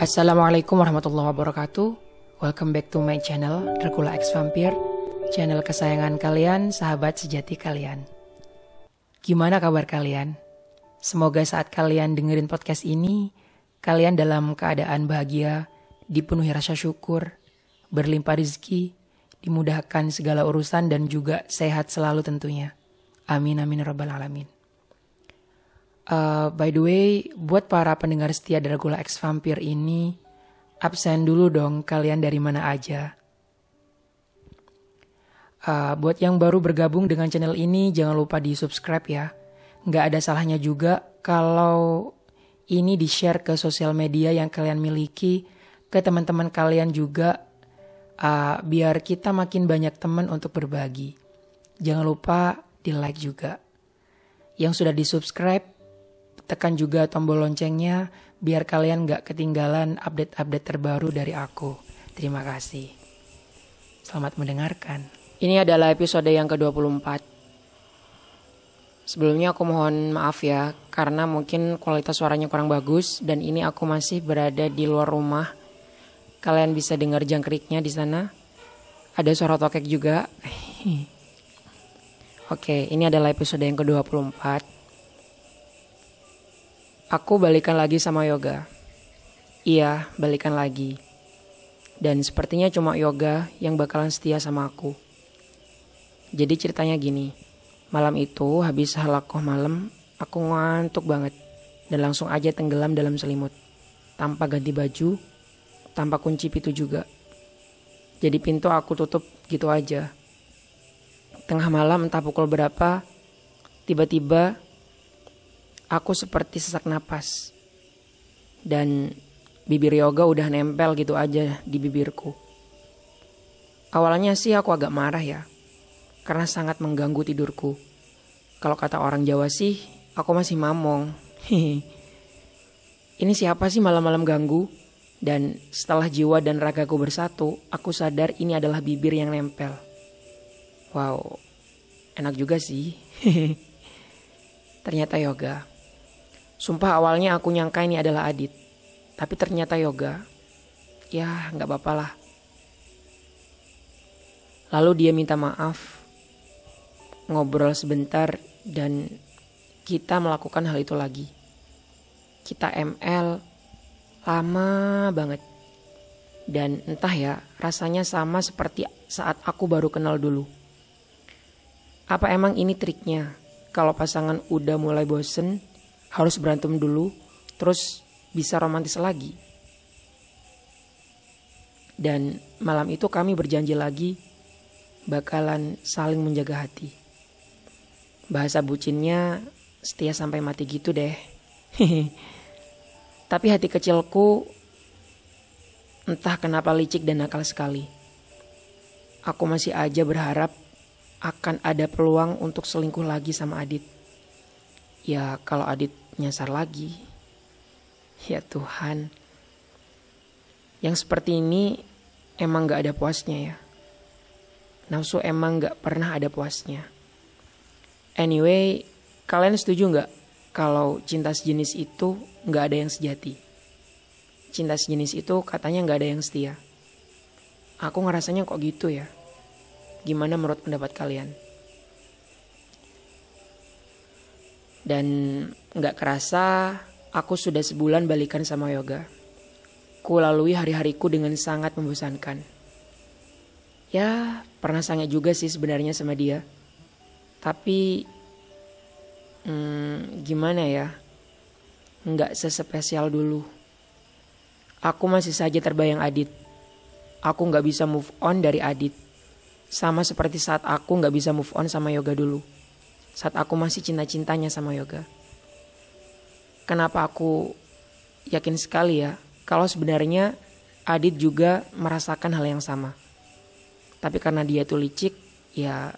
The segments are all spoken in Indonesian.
Assalamualaikum warahmatullahi wabarakatuh. Welcome back to my channel Dracula X Vampire, channel kesayangan kalian, sahabat sejati kalian. Gimana kabar kalian? Semoga saat kalian dengerin podcast ini, kalian dalam keadaan bahagia, dipenuhi rasa syukur, berlimpah rezeki, dimudahkan segala urusan dan juga sehat selalu tentunya. Amin amin rabbal alamin. Uh, by the way, buat para pendengar setia Dracula X Vampire ini, absen dulu dong kalian dari mana aja. Uh, buat yang baru bergabung dengan channel ini, jangan lupa di subscribe ya. Nggak ada salahnya juga kalau ini di share ke sosial media yang kalian miliki, ke teman-teman kalian juga, uh, biar kita makin banyak teman untuk berbagi. Jangan lupa di like juga. Yang sudah di subscribe, tekan juga tombol loncengnya biar kalian gak ketinggalan update-update terbaru dari aku. Terima kasih. Selamat mendengarkan. Ini adalah episode yang ke-24. Sebelumnya aku mohon maaf ya karena mungkin kualitas suaranya kurang bagus dan ini aku masih berada di luar rumah. Kalian bisa dengar jangkriknya di sana. Ada suara tokek juga. Oke, ini adalah episode yang ke-24 Aku balikan lagi sama yoga. Iya, balikan lagi. Dan sepertinya cuma yoga yang bakalan setia sama aku. Jadi ceritanya gini. Malam itu habis halakoh malam, aku ngantuk banget. Dan langsung aja tenggelam dalam selimut. Tanpa ganti baju, tanpa kunci pintu juga. Jadi pintu aku tutup gitu aja. Tengah malam entah pukul berapa, tiba-tiba aku seperti sesak napas. Dan bibir yoga udah nempel gitu aja di bibirku. Awalnya sih aku agak marah ya, karena sangat mengganggu tidurku. Kalau kata orang Jawa sih, aku masih mamong. Ini siapa sih malam-malam ganggu? Dan setelah jiwa dan ragaku bersatu, aku sadar ini adalah bibir yang nempel. Wow, enak juga sih. Ternyata yoga. Sumpah awalnya aku nyangka ini adalah Adit. Tapi ternyata Yoga. Ya nggak apa-apa lah. Lalu dia minta maaf. Ngobrol sebentar dan kita melakukan hal itu lagi. Kita ML lama banget. Dan entah ya, rasanya sama seperti saat aku baru kenal dulu. Apa emang ini triknya? Kalau pasangan udah mulai bosen, harus berantem dulu, terus bisa romantis lagi. Dan malam itu kami berjanji lagi bakalan saling menjaga hati. Bahasa bucinnya setia sampai mati gitu deh. Tapi hati kecilku entah kenapa licik dan nakal sekali. Aku masih aja berharap akan ada peluang untuk selingkuh lagi sama Adit. Ya kalau Adit nyasar lagi. Ya Tuhan. Yang seperti ini emang gak ada puasnya ya. Nafsu emang gak pernah ada puasnya. Anyway, kalian setuju gak kalau cinta sejenis itu gak ada yang sejati? Cinta sejenis itu katanya gak ada yang setia. Aku ngerasanya kok gitu ya. Gimana menurut pendapat kalian? Dan nggak kerasa aku sudah sebulan balikan sama yoga. Ku lalui hari-hariku dengan sangat membosankan. Ya, pernah sangat juga sih sebenarnya sama dia. Tapi, hmm, gimana ya? Nggak sespesial dulu. Aku masih saja terbayang Adit. Aku nggak bisa move on dari Adit. Sama seperti saat aku nggak bisa move on sama Yoga dulu saat aku masih cinta-cintanya sama yoga. Kenapa aku yakin sekali ya kalau sebenarnya Adit juga merasakan hal yang sama. Tapi karena dia itu licik, ya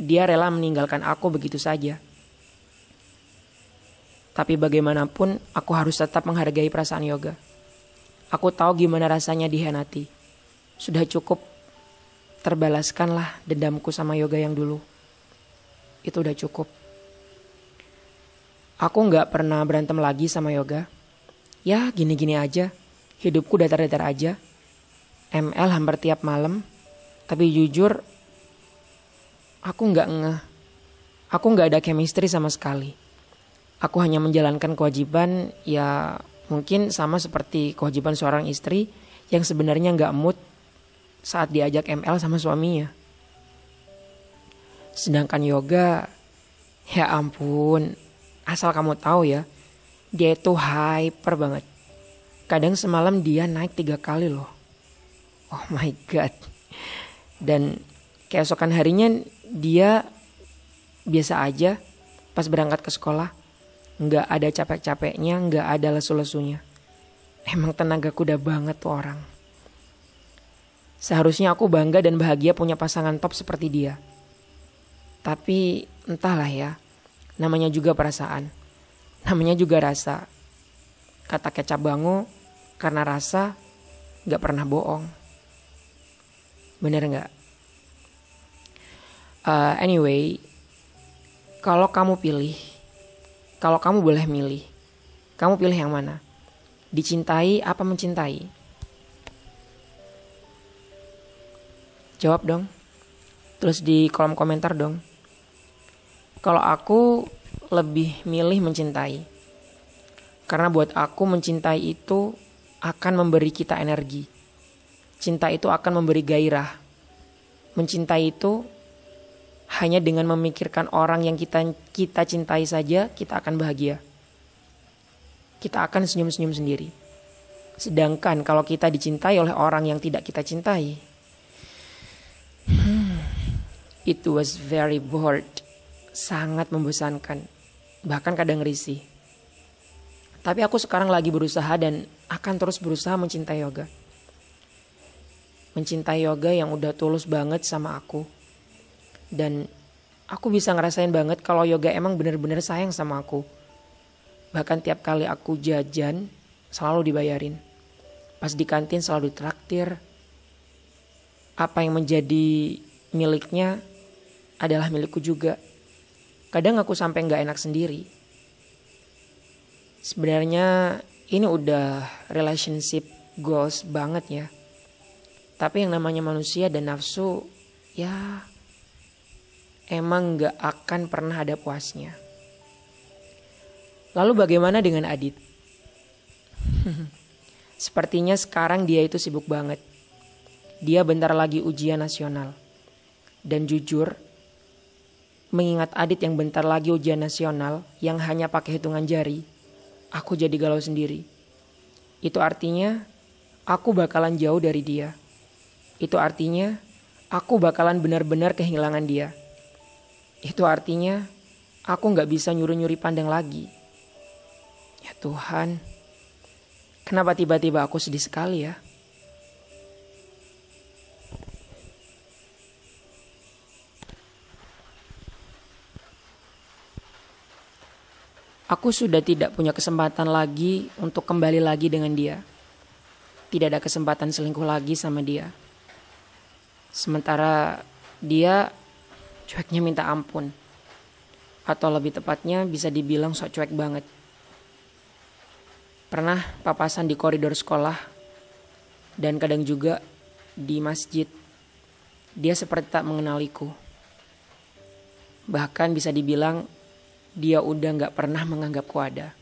dia rela meninggalkan aku begitu saja. Tapi bagaimanapun aku harus tetap menghargai perasaan yoga. Aku tahu gimana rasanya dihianati. Sudah cukup terbalaskanlah dendamku sama yoga yang dulu itu udah cukup. Aku nggak pernah berantem lagi sama yoga. Ya gini-gini aja. Hidupku datar-datar aja. ML hampir tiap malam. Tapi jujur, aku nggak ngeh. Aku nggak ada chemistry sama sekali. Aku hanya menjalankan kewajiban ya mungkin sama seperti kewajiban seorang istri yang sebenarnya nggak mood saat diajak ML sama suaminya. Sedangkan yoga, ya ampun, asal kamu tahu ya, dia itu hyper banget. Kadang semalam dia naik tiga kali loh. Oh my god. Dan keesokan harinya dia biasa aja pas berangkat ke sekolah. Nggak ada capek-capeknya, nggak ada lesu-lesunya. Emang tenaga kuda banget tuh orang. Seharusnya aku bangga dan bahagia punya pasangan top seperti dia. Tapi entahlah ya, namanya juga perasaan. Namanya juga rasa. Kata kecap bango, karena rasa gak pernah bohong. Bener gak? Uh, anyway, kalau kamu pilih, kalau kamu boleh milih, kamu pilih yang mana? Dicintai apa mencintai? Jawab dong. Terus di kolom komentar dong. Kalau aku lebih milih mencintai. Karena buat aku mencintai itu akan memberi kita energi. Cinta itu akan memberi gairah. Mencintai itu hanya dengan memikirkan orang yang kita kita cintai saja kita akan bahagia. Kita akan senyum-senyum sendiri. Sedangkan kalau kita dicintai oleh orang yang tidak kita cintai, hmm, it was very bored sangat membosankan, bahkan kadang risih. Tapi aku sekarang lagi berusaha dan akan terus berusaha mencintai yoga. Mencintai yoga yang udah tulus banget sama aku. Dan aku bisa ngerasain banget kalau yoga emang bener-bener sayang sama aku. Bahkan tiap kali aku jajan selalu dibayarin. Pas di kantin selalu traktir. Apa yang menjadi miliknya adalah milikku juga. Kadang aku sampai nggak enak sendiri. Sebenarnya ini udah relationship goals banget ya. Tapi yang namanya manusia dan nafsu ya emang nggak akan pernah ada puasnya. Lalu bagaimana dengan Adit? Sepertinya sekarang dia itu sibuk banget. Dia bentar lagi ujian nasional. Dan jujur, Mengingat Adit yang bentar lagi ujian nasional yang hanya pakai hitungan jari, aku jadi galau sendiri. Itu artinya aku bakalan jauh dari dia. Itu artinya aku bakalan benar-benar kehilangan dia. Itu artinya aku nggak bisa nyuri-nyuri pandang lagi. Ya Tuhan, kenapa tiba-tiba aku sedih sekali ya? Aku sudah tidak punya kesempatan lagi untuk kembali lagi dengan dia. Tidak ada kesempatan selingkuh lagi sama dia. Sementara dia cueknya minta ampun. Atau lebih tepatnya bisa dibilang sok cuek banget. Pernah papasan di koridor sekolah dan kadang juga di masjid. Dia seperti tak mengenaliku. Bahkan bisa dibilang dia udah gak pernah menganggapku ada.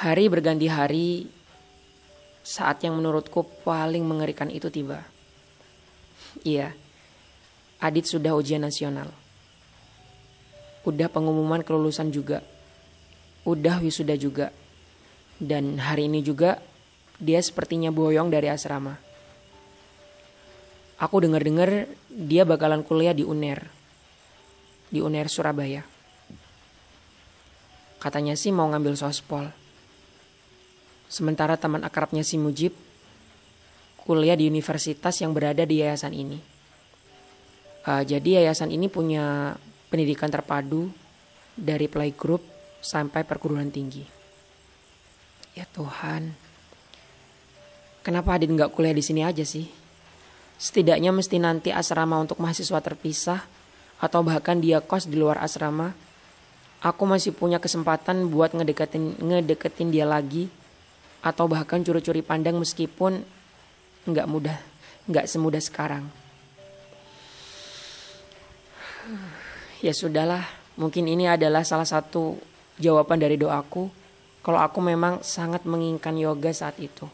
Hari berganti hari, saat yang menurutku paling mengerikan itu tiba. Iya, Adit sudah ujian nasional. Udah pengumuman kelulusan juga. Udah wisuda juga. Dan hari ini juga dia sepertinya boyong dari asrama. Aku dengar-dengar dia bakalan kuliah di UNER di UNER Surabaya. Katanya sih mau ngambil sospol. Sementara teman akrabnya si Mujib kuliah di universitas yang berada di yayasan ini. Uh, jadi yayasan ini punya pendidikan terpadu dari playgroup sampai perguruan tinggi. Ya Tuhan, kenapa Adit nggak kuliah di sini aja sih? Setidaknya mesti nanti asrama untuk mahasiswa terpisah atau bahkan dia kos di luar asrama aku masih punya kesempatan buat ngedeketin ngedeketin dia lagi atau bahkan curi-curi pandang meskipun nggak mudah nggak semudah sekarang ya sudahlah mungkin ini adalah salah satu jawaban dari doaku kalau aku memang sangat menginginkan yoga saat itu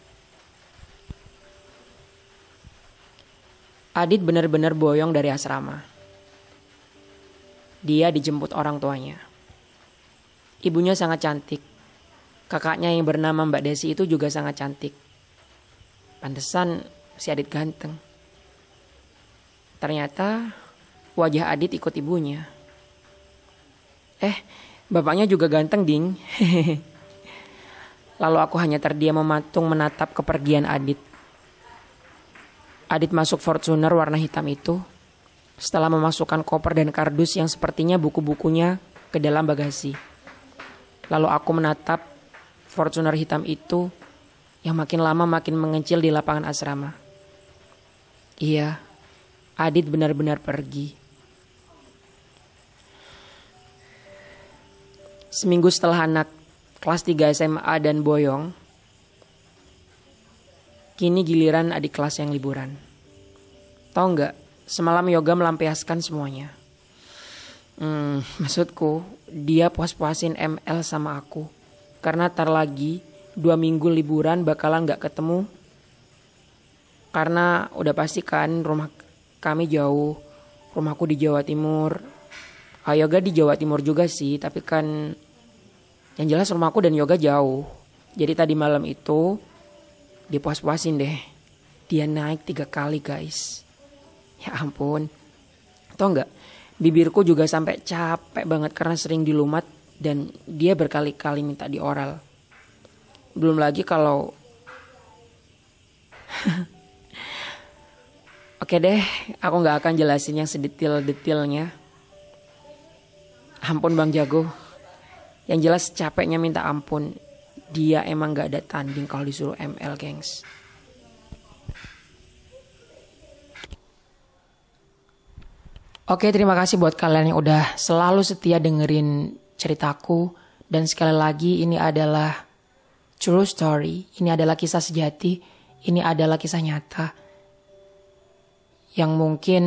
Adit benar-benar boyong dari asrama. Dia dijemput orang tuanya. Ibunya sangat cantik. Kakaknya yang bernama Mbak Desi itu juga sangat cantik. Pantesan si Adit ganteng. Ternyata wajah Adit ikut ibunya. Eh, bapaknya juga ganteng, Ding. Lalu aku hanya terdiam mematung menatap kepergian Adit. Adit masuk Fortuner warna hitam itu setelah memasukkan koper dan kardus yang sepertinya buku-bukunya ke dalam bagasi. Lalu aku menatap Fortuner hitam itu yang makin lama makin mengecil di lapangan asrama. Iya, Adit benar-benar pergi. Seminggu setelah anak kelas 3 SMA dan Boyong Kini giliran adik kelas yang liburan. Tahu nggak? Semalam yoga melampiaskan semuanya. Hmm, maksudku dia puas-puasin ML sama aku. Karena tar lagi dua minggu liburan bakalan nggak ketemu. Karena udah pasti kan rumah kami jauh. Rumahku di Jawa Timur. Ah, yoga di Jawa Timur juga sih, tapi kan yang jelas rumahku dan yoga jauh. Jadi tadi malam itu dipuas-puasin deh. Dia naik tiga kali guys. Ya ampun. Tau nggak? Bibirku juga sampai capek banget karena sering dilumat dan dia berkali-kali minta di oral. Belum lagi kalau Oke deh, aku nggak akan jelasin yang sedetail-detailnya. Ampun Bang Jago. Yang jelas capeknya minta ampun dia emang gak ada tanding kalau disuruh ML gengs Oke terima kasih buat kalian yang udah selalu setia dengerin ceritaku. Dan sekali lagi ini adalah true story. Ini adalah kisah sejati. Ini adalah kisah nyata. Yang mungkin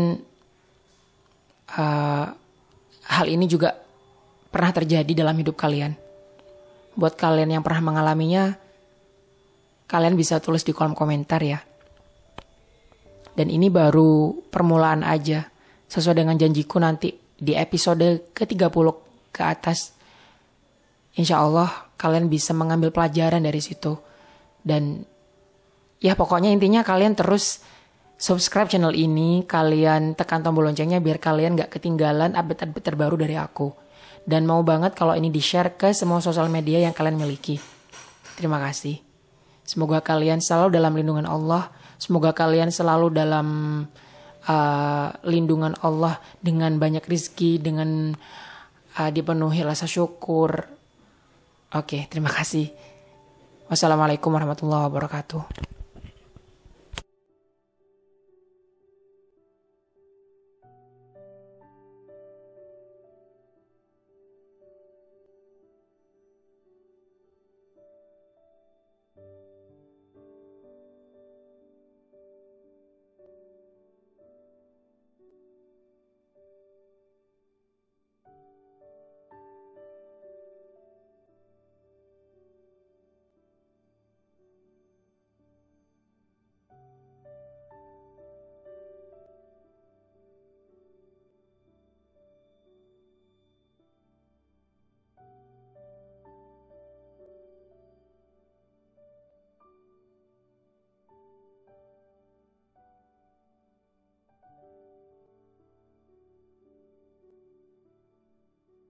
uh, hal ini juga pernah terjadi dalam hidup kalian. Buat kalian yang pernah mengalaminya, kalian bisa tulis di kolom komentar ya. Dan ini baru permulaan aja. Sesuai dengan janjiku nanti di episode ke-30 ke atas. Insya Allah kalian bisa mengambil pelajaran dari situ. Dan ya pokoknya intinya kalian terus subscribe channel ini. Kalian tekan tombol loncengnya biar kalian gak ketinggalan update-update terbaru dari aku. Dan mau banget kalau ini di-share ke semua sosial media yang kalian miliki. Terima kasih. Semoga kalian selalu dalam lindungan Allah. Semoga kalian selalu dalam uh, lindungan Allah dengan banyak rizki, dengan uh, dipenuhi rasa syukur. Oke, terima kasih. Wassalamualaikum warahmatullahi wabarakatuh.